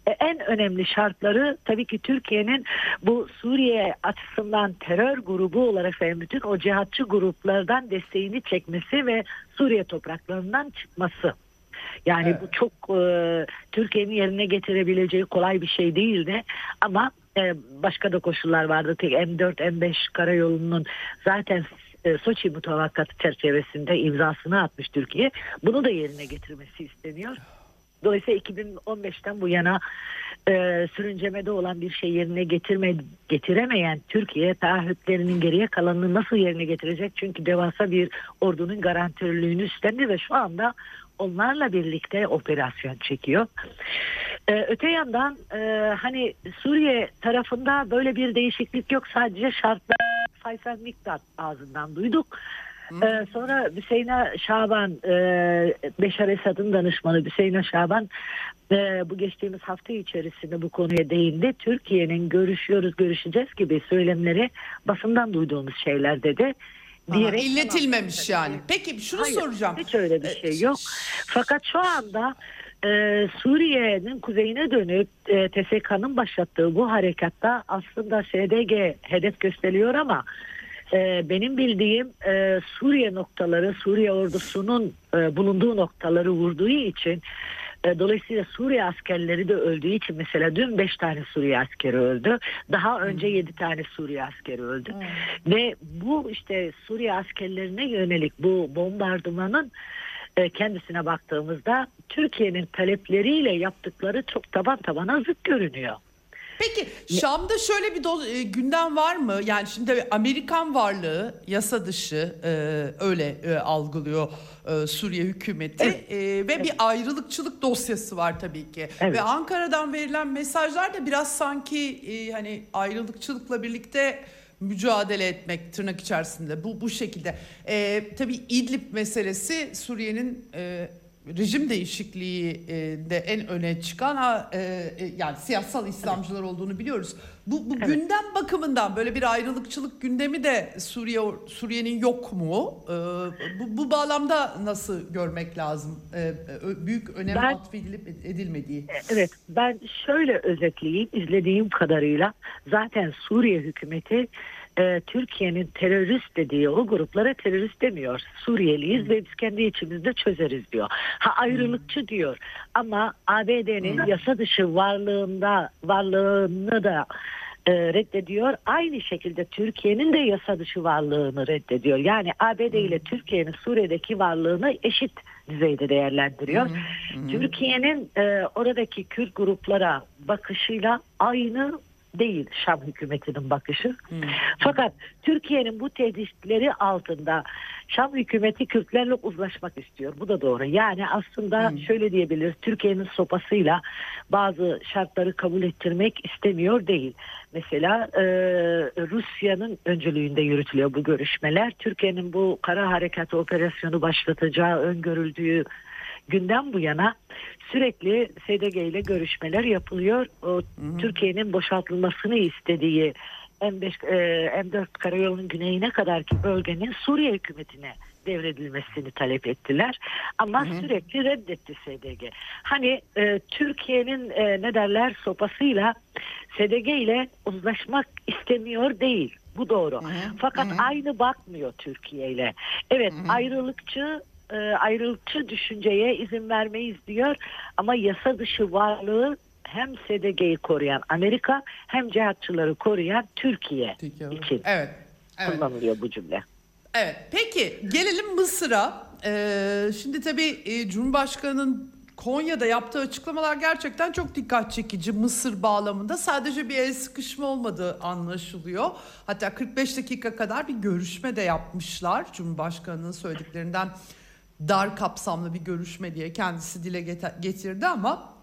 e, en önemli şartları tabii ki Türkiye'nin bu Suriye açısından terör grubu olarak ve bütün o cihatçı gruplardan desteğini çekmesi ve Suriye topraklarından çıkması. Yani
Evet.
bu çok e, Türkiye'nin yerine getirebileceği kolay bir şey değildi ama e, başka da koşullar vardı. Tek M4 M5 karayolunun zaten e, Soçi mutabakatı çerçevesinde imzasını atmış Türkiye. Bunu da yerine getirmesi isteniyor. Dolayısıyla 2015'ten bu yana e, sürüncemede olan bir şey yerine getirme, getiremeyen Türkiye taahhütlerinin geriye kalanını nasıl yerine getirecek? Çünkü devasa bir ordunun garantörlüğünü üstlendi ve şu anda onlarla birlikte operasyon çekiyor. E, öte yandan e, hani Suriye tarafında böyle bir değişiklik yok sadece şartlar Faysal Miktat ağzından duyduk. Ee, sonra Hüseyin'e Şaban, e, Beşar Esad'ın danışmanı Hüseyin'e Şaban e, bu geçtiğimiz hafta içerisinde bu konuya değindi. Türkiye'nin görüşüyoruz, görüşeceğiz gibi söylemleri basından duyduğumuz şeyler dedi.
Aha,
Diyerek
illetilmemiş yani. Peki şunu
Hayır,
soracağım.
Hiç öyle bir
Ee,
şey yok. Fakat şu anda e, Suriye'nin kuzeyine dönüp e, TSK'nın başlattığı bu harekatta aslında SDG hedef gösteriyor ama e, benim bildiğim e, Suriye noktaları, Suriye ordusunun e, bulunduğu noktaları vurduğu için e, Dolayısıyla Suriye askerleri de öldüğü için mesela dün 5 tane Suriye askeri öldü. Daha önce 7 tane Suriye askeri öldü. Ve bu işte Suriye askerlerine yönelik bu bombardımanın e, kendisine baktığımızda Türkiye'nin talepleriyle yaptıkları çok taban tabana zıt görünüyor.
Peki Şam'da şöyle bir do- e, gündem var mı? Yani şimdi Amerikan varlığı yasa dışı e, öyle e, algılıyor e, Suriye hükümeti
Evet.
E, ve bir ayrılıkçılık dosyası var tabii ki.
Evet.
Ve Ankara'dan verilen mesajlar da biraz sanki e, hani ayrılıkçılıkla birlikte mücadele etmek tırnak içerisinde bu bu şekilde. E, tabii İdlib meselesi Suriye'nin e, rejim değişikliği e, de en öne çıkan e, e, yani siyasal İslamcılar olduğunu biliyoruz. Bu, bu
Evet.
gündem bakımından böyle bir ayrılıkçılık gündemi de Suriye Suriye'nin yok mu? E, bu, bu bağlamda nasıl görmek lazım? E, ö- büyük önem
Ben-
atfedilip edilmediği.
Evet ben şöyle özetleyeyim izlediğim kadarıyla zaten Suriye hükümeti e, Türkiye'nin terörist dediği o gruplara terörist demiyor. Suriyeliyiz ve biz kendi içimizde çözeriz diyor. Ha ayrılıkçı diyor ama ABD'nin yasa dışı varlığında varlığını da e, reddediyor. Aynı şekilde Türkiye'nin de yasa dışı varlığını reddediyor. Yani ABD ile Türkiye'nin Suriye'deki varlığını eşit düzeyde değerlendiriyor. Türkiye'nin e, oradaki Kürt gruplara bakışıyla aynı değil Şam hükümetinin bakışı. Fakat Türkiye'nin bu tehditleri altında Şam hükümeti Kürtlerle uzlaşmak istiyor. Bu da doğru. Yani aslında şöyle diyebiliriz. Türkiye'nin sopasıyla bazı şartları kabul ettirmek istemiyor değil. Mesela e, Rusya'nın öncülüğünde yürütülüyor bu görüşmeler. Türkiye'nin bu kara harekatı operasyonu başlatacağı öngörüldüğü günden bu yana sürekli SDG ile görüşmeler yapılıyor. O, Türkiye'nin boşaltılmasını istediği M5, e, M4 karayolunun güneyine kadarki bölgenin Suriye hükümetine devredilmesini talep ettiler. Ama sürekli reddetti SDG. Hani e, Türkiye'nin e, ne derler sopasıyla SDG ile uzlaşmak istemiyor değil. Bu doğru. Fakat aynı bakmıyor Türkiye ile. Evet ayrılıkçı e, ayrılıkçı düşünceye izin vermeyiz diyor ama yasa dışı varlığı hem SDG'yi koruyan Amerika hem cihatçıları koruyan Türkiye
Türkiye.
için
Evet. Evet.
kullanılıyor bu cümle.
Evet. Peki gelelim Mısır'a. Ee, şimdi tabii e, Cumhurbaşkanı'nın Konya'da yaptığı açıklamalar gerçekten çok dikkat çekici Mısır bağlamında. Sadece bir el sıkışma olmadığı anlaşılıyor. Hatta 45 dakika kadar bir görüşme de yapmışlar. Cumhurbaşkanı'nın söylediklerinden dar kapsamlı bir görüşme diye kendisi dile getirdi ama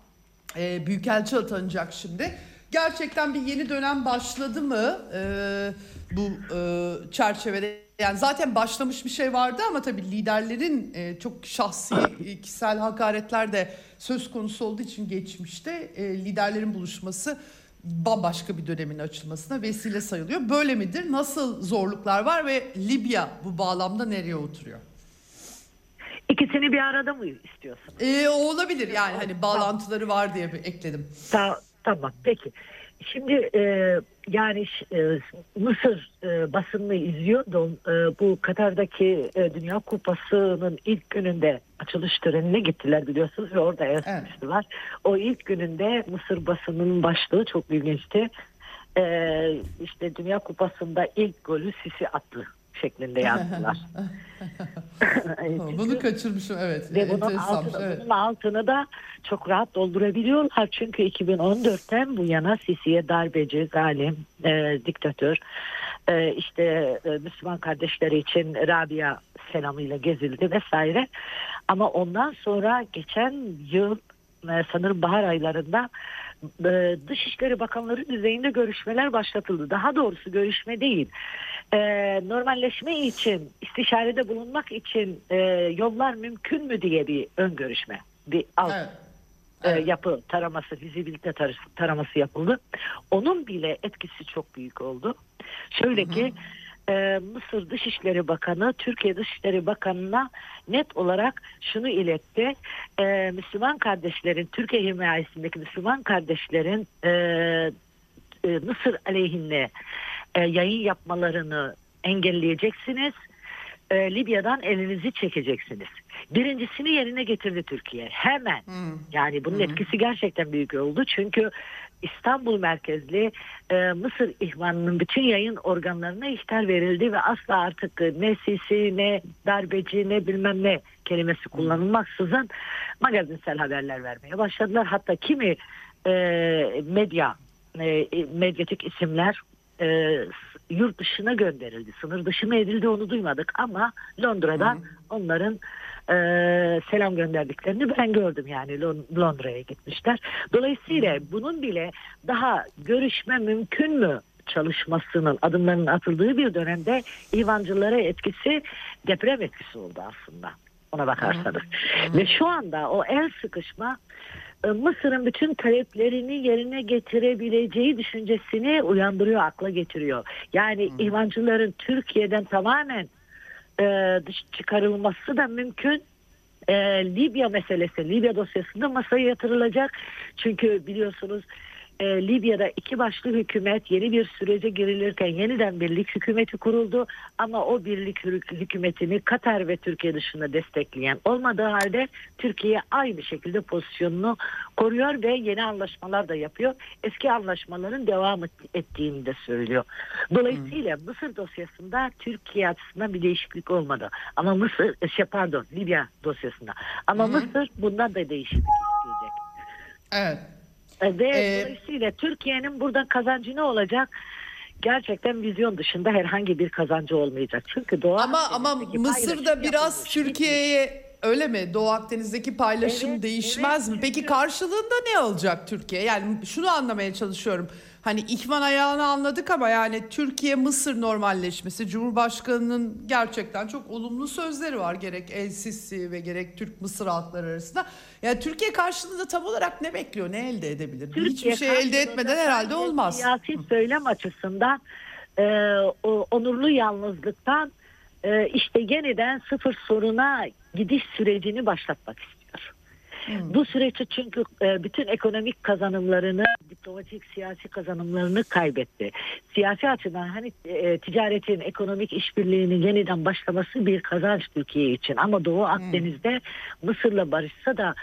e, Büyükelçi atanacak şimdi. Gerçekten bir yeni dönem başladı mı e, bu e, çerçevede? Yani zaten başlamış bir şey vardı ama tabii liderlerin e, çok şahsi e, kişisel hakaretler de söz konusu olduğu için geçmişte e, liderlerin buluşması bambaşka bir dönemin açılmasına vesile sayılıyor. Böyle midir? Nasıl zorluklar var ve Libya bu bağlamda nereye oturuyor?
İkisini bir arada mı istiyorsun?
E, o olabilir yani hani bağlantıları var diye bir ekledim.
Ta- tamam peki. Şimdi e, yani e, Mısır e, basını izliyordum. E, bu Katar'daki e, Dünya Kupası'nın ilk gününde açılış törenine gittiler biliyorsunuz ve orada yansımıştılar. O ilk gününde Mısır basınının başlığı çok ilginçti. E, işte Dünya Kupası'nda ilk golü Sisi attı şeklinde yazdılar.
Bunu kaçırmışım evet.
Ve bunun altını,
evet.
bunun altını da çok rahat doldurabiliyorlar. Çünkü 2014'ten bu yana Sisi'ye darbeci, zalim, e, diktatör, e, işte e, Müslüman kardeşleri için Rabia selamıyla gezildi vesaire. Ama ondan sonra geçen yıl e, sanırım bahar aylarında e, Dışişleri Bakanları düzeyinde görüşmeler başlatıldı. Daha doğrusu görüşme değil. E, normalleşme için, istişarede bulunmak için e, yollar mümkün mü diye bir ön görüşme, bir alt
Evet.
e,
Evet.
yapı taraması, fizibilite tar- taraması yapıldı. Onun bile etkisi çok büyük oldu. Şöyle ki e, Mısır Dışişleri Bakanı Türkiye Dışişleri Bakanı'na net olarak şunu iletti. E, Müslüman kardeşlerin, Türkiye himayesindeki Müslüman kardeşlerin e, e, Mısır aleyhine e, yayın yapmalarını engelleyeceksiniz. E, Libya'dan elinizi çekeceksiniz. Birincisini yerine getirdi Türkiye. Hemen. Yani bunun etkisi gerçekten büyük oldu. Çünkü İstanbul merkezli e, Mısır ihvanının bütün yayın organlarına ihtar verildi ve asla artık ne sisi ne darbeci ne bilmem ne kelimesi kullanılmaksızın magazinsel haberler vermeye başladılar. Hatta kimi e, medya e, medyatik isimler e, yurt dışına gönderildi. Sınır dışı mı edildi onu duymadık ama Londra'dan onların e, selam gönderdiklerini ben gördüm yani Lon- Londra'ya gitmişler. Dolayısıyla bunun bile daha görüşme mümkün mü çalışmasının adımlarının atıldığı bir dönemde İvancılara etkisi deprem etkisi oldu aslında ona bakarsanız. Ve şu anda o el sıkışma Mısır'ın bütün taleplerini yerine getirebileceği düşüncesini uyandırıyor, akla getiriyor. Yani İvancıların Türkiye'den tamamen e, dış çıkarılması da mümkün. E, Libya meselesi, Libya dosyasında masaya yatırılacak. Çünkü biliyorsunuz e, Libya'da iki başlı hükümet yeni bir sürece girilirken yeniden birlik hükümeti kuruldu. Ama o birlik hü- hükümetini Katar ve Türkiye dışında destekleyen olmadığı halde Türkiye aynı şekilde pozisyonunu koruyor ve yeni anlaşmalar da yapıyor. Eski anlaşmaların devam et- ettiğini de söylüyor. Dolayısıyla Mısır dosyasında Türkiye açısından bir değişiklik olmadı. Ama Mısır, şey pardon Libya dosyasında. Ama Mısır bundan da değişiklik isteyecek.
Evet.
Ve
Ee,
dolayısıyla Türkiye'nin buradan kazancı ne olacak? Gerçekten vizyon dışında herhangi bir kazancı olmayacak. Çünkü Doğu
Ama ama Mısır'da biraz. Türkiye'ye öyle mi? Doğu Akdeniz'deki paylaşım
Evet,
değişmez
evet,
mi? Peki karşılığında ne alacak Türkiye? Yani şunu anlamaya çalışıyorum. Hani ihvan ayağını anladık ama yani Türkiye Mısır normalleşmesi Cumhurbaşkanının gerçekten çok olumlu sözleri var gerek El Sisi ve gerek Türk Mısır halkları arasında. Yani Türkiye karşılığında tam olarak ne bekliyor? Ne elde edebilir? Hiçbir şey elde etmeden herhalde olmaz.
Siyasi söylem açısından e, o onurlu yalnızlıktan e, işte yeniden sıfır soruna gidiş sürecini başlatmak istiyor.
Hmm.
Bu süreçte çünkü e, bütün ekonomik kazanımlarını, diplomatik siyasi kazanımlarını kaybetti. Siyasi açıdan hani e, ticaretin, ekonomik işbirliğinin yeniden başlaması bir kazanç Türkiye için. Ama Doğu Akdeniz'de Mısır'la barışsa da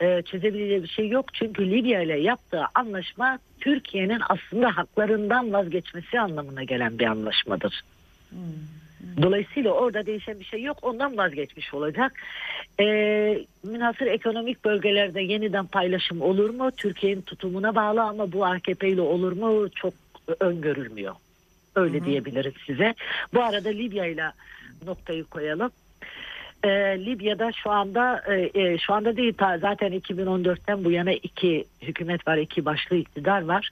e, çözebileceği bir şey yok. Çünkü Libya ile yaptığı anlaşma Türkiye'nin aslında haklarından vazgeçmesi anlamına gelen bir anlaşmadır. Dolayısıyla orada değişen bir şey yok. Ondan vazgeçmiş olacak. Ee, münhasır ekonomik bölgelerde yeniden paylaşım olur mu? Türkiye'nin tutumuna bağlı ama bu AKP ile olur mu? Çok öngörülmüyor. Öyle diyebiliriz size. Bu arada Libya ile noktayı koyalım. Ee, Libya'da şu anda e, e, şu anda değil ta- zaten 2014'ten bu yana iki hükümet var, iki başlı iktidar var.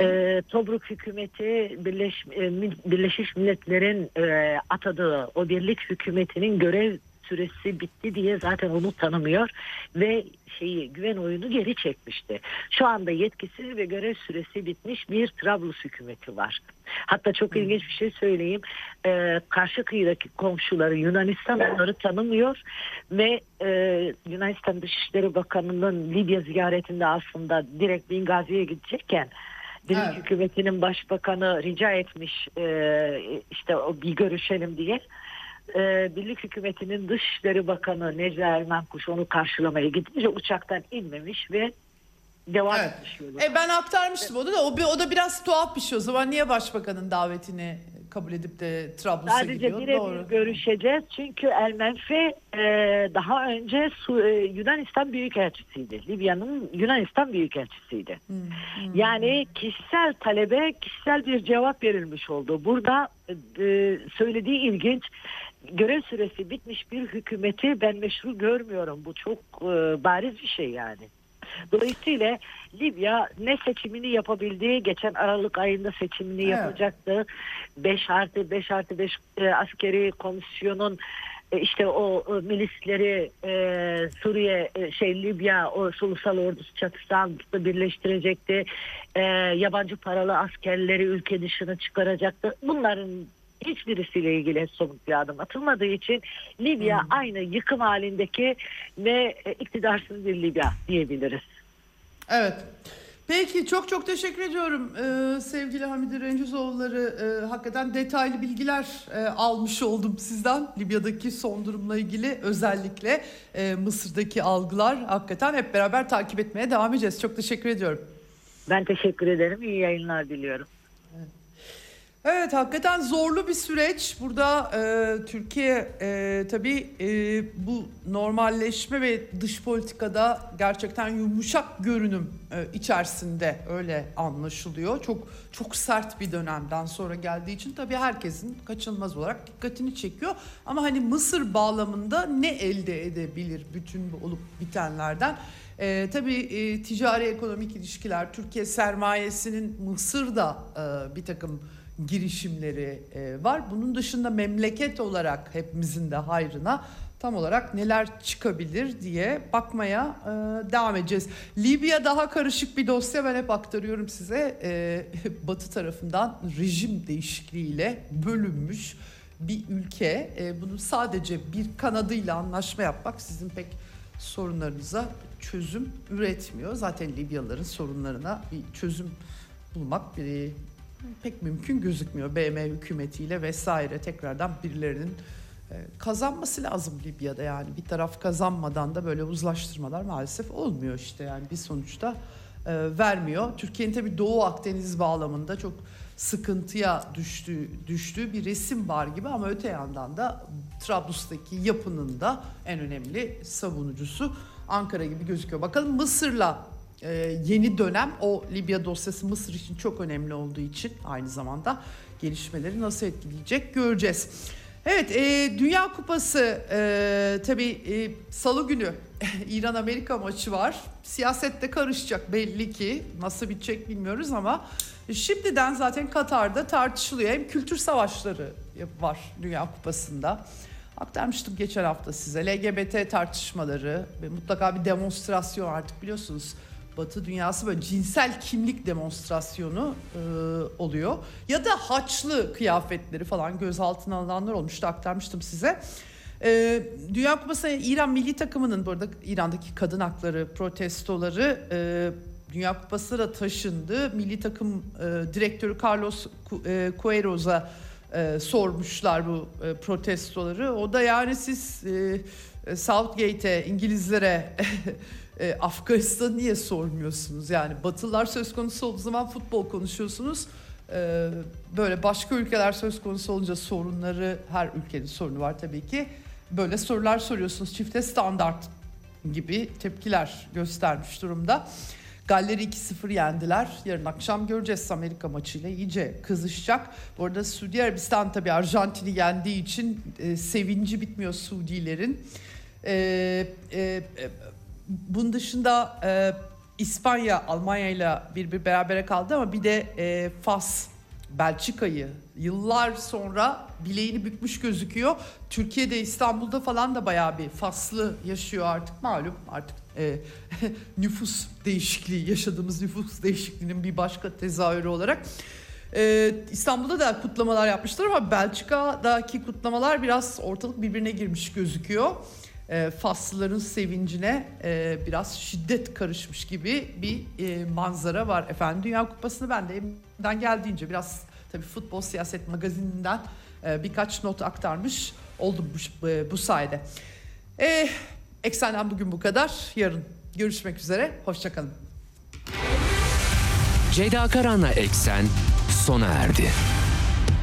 Ee, Tobruk hükümeti Birleş, e, Birleşmiş Milletler'in e, atadığı o birlik hükümetinin görev süresi bitti diye zaten onu tanımıyor ve şeyi güven oyunu geri çekmişti. Şu anda yetkisi ve görev süresi bitmiş bir Trablus hükümeti var. Hatta çok ilginç bir şey söyleyeyim. Ee, karşı kıyıdaki komşuları Yunanistan onları tanımıyor ve e, Yunanistan Dışişleri Bakanı'nın Libya ziyaretinde aslında direkt Bingazi'ye gidecekken Birlik
Evet.
hükümetinin başbakanı rica etmiş e, işte o bir görüşelim diye. E, Birlik hükümetinin Dışişleri Bakanı Necla Ermenkuş onu karşılamaya gidince uçaktan inmemiş ve devam
Evet.
etmiş.
E ben aktarmıştım onu da o, o da biraz tuhaf bir şey o zaman niye başbakanın davetini kabul edip de Trablus'a
Sadece
gidiyor?
birebir
Doğru.
görüşeceğiz çünkü El Menfi e, daha önce Su- e, Yunanistan Büyükelçisiydi. Libya'nın Yunanistan Büyükelçisiydi.
Hmm,
Yani kişisel talebe kişisel bir cevap verilmiş oldu. Burada e, söylediği ilginç görev süresi bitmiş bir hükümeti ben meşru görmüyorum. Bu çok e, bariz bir şey yani. Dolayısıyla Libya ne seçimini yapabildi, geçen Aralık ayında seçimini
Evet.
yapacaktı. 5 artı 5 artı 5 e, askeri komisyonun e, işte o, o milisleri e, Suriye e, şey Libya o ulusal ordusu çatısı altında birleştirecekti. E, yabancı paralı askerleri ülke dışına çıkaracaktı. Bunların hiçbirisiyle ilgili somut bir adım atılmadığı için Libya aynı yıkım halindeki ve e, iktidarsız bir Libya diyebiliriz.
Evet. Peki çok çok teşekkür ediyorum ee, sevgili Hamide Rencizoğulları. Ee, hakikaten detaylı bilgiler e, almış oldum sizden. Libya'daki son durumla ilgili özellikle e, Mısır'daki algılar hakikaten hep beraber takip etmeye devam edeceğiz. Çok teşekkür ediyorum.
Ben teşekkür ederim. İyi yayınlar diliyorum.
Evet hakikaten zorlu bir süreç. Burada e, Türkiye e, tabii e, bu normalleşme ve dış politikada gerçekten yumuşak görünüm e, içerisinde öyle anlaşılıyor. Çok çok sert bir dönemden sonra geldiği için tabii herkesin kaçınılmaz olarak dikkatini çekiyor. Ama hani Mısır bağlamında ne elde edebilir bütün bu olup bitenlerden? E, tabii e, ticari ekonomik ilişkiler, Türkiye sermayesinin Mısır'da e, bir takım girişimleri e, var. Bunun dışında memleket olarak hepimizin de hayrına tam olarak neler çıkabilir diye bakmaya e, devam edeceğiz. Libya daha karışık bir dosya ben hep aktarıyorum size. E, Batı tarafından rejim değişikliğiyle bölünmüş bir ülke. E, bunun sadece bir kanadıyla anlaşma yapmak sizin pek sorunlarınıza çözüm üretmiyor. Zaten Libyalıların sorunlarına bir çözüm bulmak bir, pek mümkün gözükmüyor. BM hükümetiyle vesaire tekrardan birilerinin e, kazanması lazım Libya'da yani bir taraf kazanmadan da böyle uzlaştırmalar maalesef olmuyor işte yani bir sonuçta e, vermiyor. Türkiye'nin tabii Doğu Akdeniz bağlamında çok sıkıntıya düştüğü, düştüğü bir resim var gibi ama öte yandan da Trablus'taki yapının da en önemli savunucusu Ankara gibi gözüküyor. Bakalım Mısır'la e, yeni dönem o Libya dosyası Mısır için çok önemli olduğu için aynı zamanda gelişmeleri nasıl etkileyecek göreceğiz. Evet e, Dünya Kupası e, tabii e, salı günü İran-Amerika maçı var. Siyasette karışacak belli ki nasıl bitecek bilmiyoruz ama şimdiden zaten Katar'da tartışılıyor. Hem kültür savaşları var Dünya Kupası'nda. Aktarmıştım geçen hafta size LGBT tartışmaları ve mutlaka bir demonstrasyon artık biliyorsunuz Batı dünyası böyle cinsel kimlik demonstrasyonu e, oluyor. Ya da haçlı kıyafetleri falan gözaltına alınanlar olmuştu aktarmıştım size. E, Dünya Kupası İran milli takımının burada İran'daki kadın hakları protestoları e, Dünya Kupası da taşındı. Milli takım e, direktörü Carlos e, Queiroz'a e, sormuşlar bu e, protestoları. O da yani siz e, Southgate'e, İngilizlere e, Afganistan niye sormuyorsunuz? Yani Batılılar söz konusu olduğu zaman futbol konuşuyorsunuz. E, böyle başka ülkeler söz konusu olunca sorunları, her ülkenin sorunu var tabii ki. Böyle sorular soruyorsunuz. Çifte standart gibi tepkiler göstermiş durumda. Galler'i 2-0 yendiler. Yarın akşam göreceğiz Amerika maçıyla iyice kızışacak. Bu arada Suudi Arabistan tabii Arjantin'i yendiği için e, sevinci bitmiyor Suudilerin. E, e, e, bunun dışında e, İspanya Almanya ile bir bir berabere kaldı ama bir de e, Fas Belçika'yı yıllar sonra bileğini bükmüş gözüküyor. Türkiye'de İstanbul'da falan da bayağı bir faslı yaşıyor artık malum artık e, nüfus değişikliği yaşadığımız nüfus değişikliğinin bir başka tezahürü olarak. Ee, İstanbul'da da kutlamalar yapmışlar ama Belçika'daki kutlamalar biraz ortalık birbirine girmiş gözüküyor. Ee, Faslıların sevincine e, biraz şiddet karışmış gibi bir e, manzara var efendim. Dünya Kupası'nı ben de elimden geldiğince biraz tabii futbol siyaset magazininden e, birkaç not aktarmış oldum bu, e, bu sayede. E, Eksenden bugün bu kadar. Yarın görüşmek üzere. Hoşçakalın.
Ceyda Karan'la Eksen sona erdi.